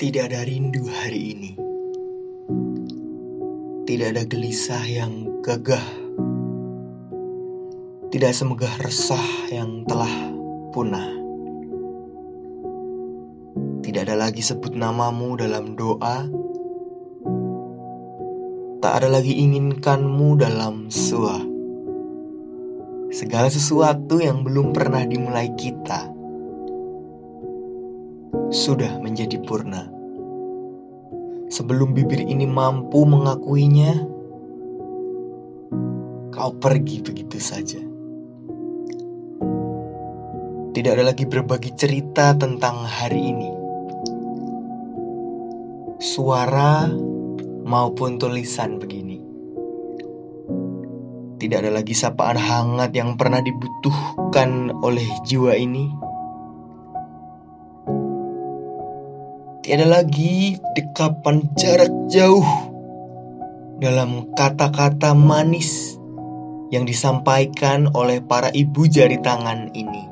Tidak ada rindu hari ini. Tidak ada gelisah yang gagah. Tidak semegah resah yang telah punah. Tidak ada lagi sebut namamu dalam doa. Tak ada lagi inginkanmu dalam sua. Segala sesuatu yang belum pernah dimulai kita sudah menjadi purna. Sebelum bibir ini mampu mengakuinya, kau pergi begitu saja. Tidak ada lagi berbagi cerita tentang hari ini. Suara maupun tulisan begini. Tidak ada lagi sapaan hangat yang pernah dibutuhkan oleh jiwa ini Tiada lagi dekapan jarak jauh dalam kata-kata manis yang disampaikan oleh para ibu jari tangan ini.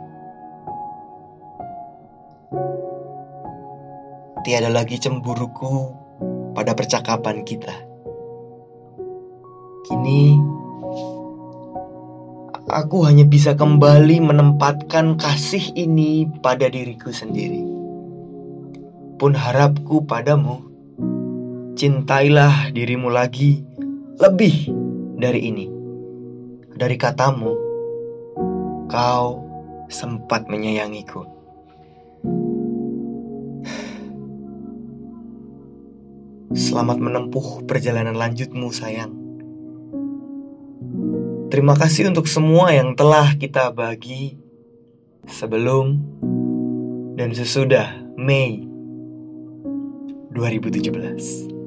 Tiada lagi cemburuku pada percakapan kita. Kini aku hanya bisa kembali menempatkan kasih ini pada diriku sendiri pun harapku padamu, cintailah dirimu lagi lebih dari ini. Dari katamu, kau sempat menyayangiku. Selamat menempuh perjalanan lanjutmu, sayang. Terima kasih untuk semua yang telah kita bagi sebelum dan sesudah Mei 2017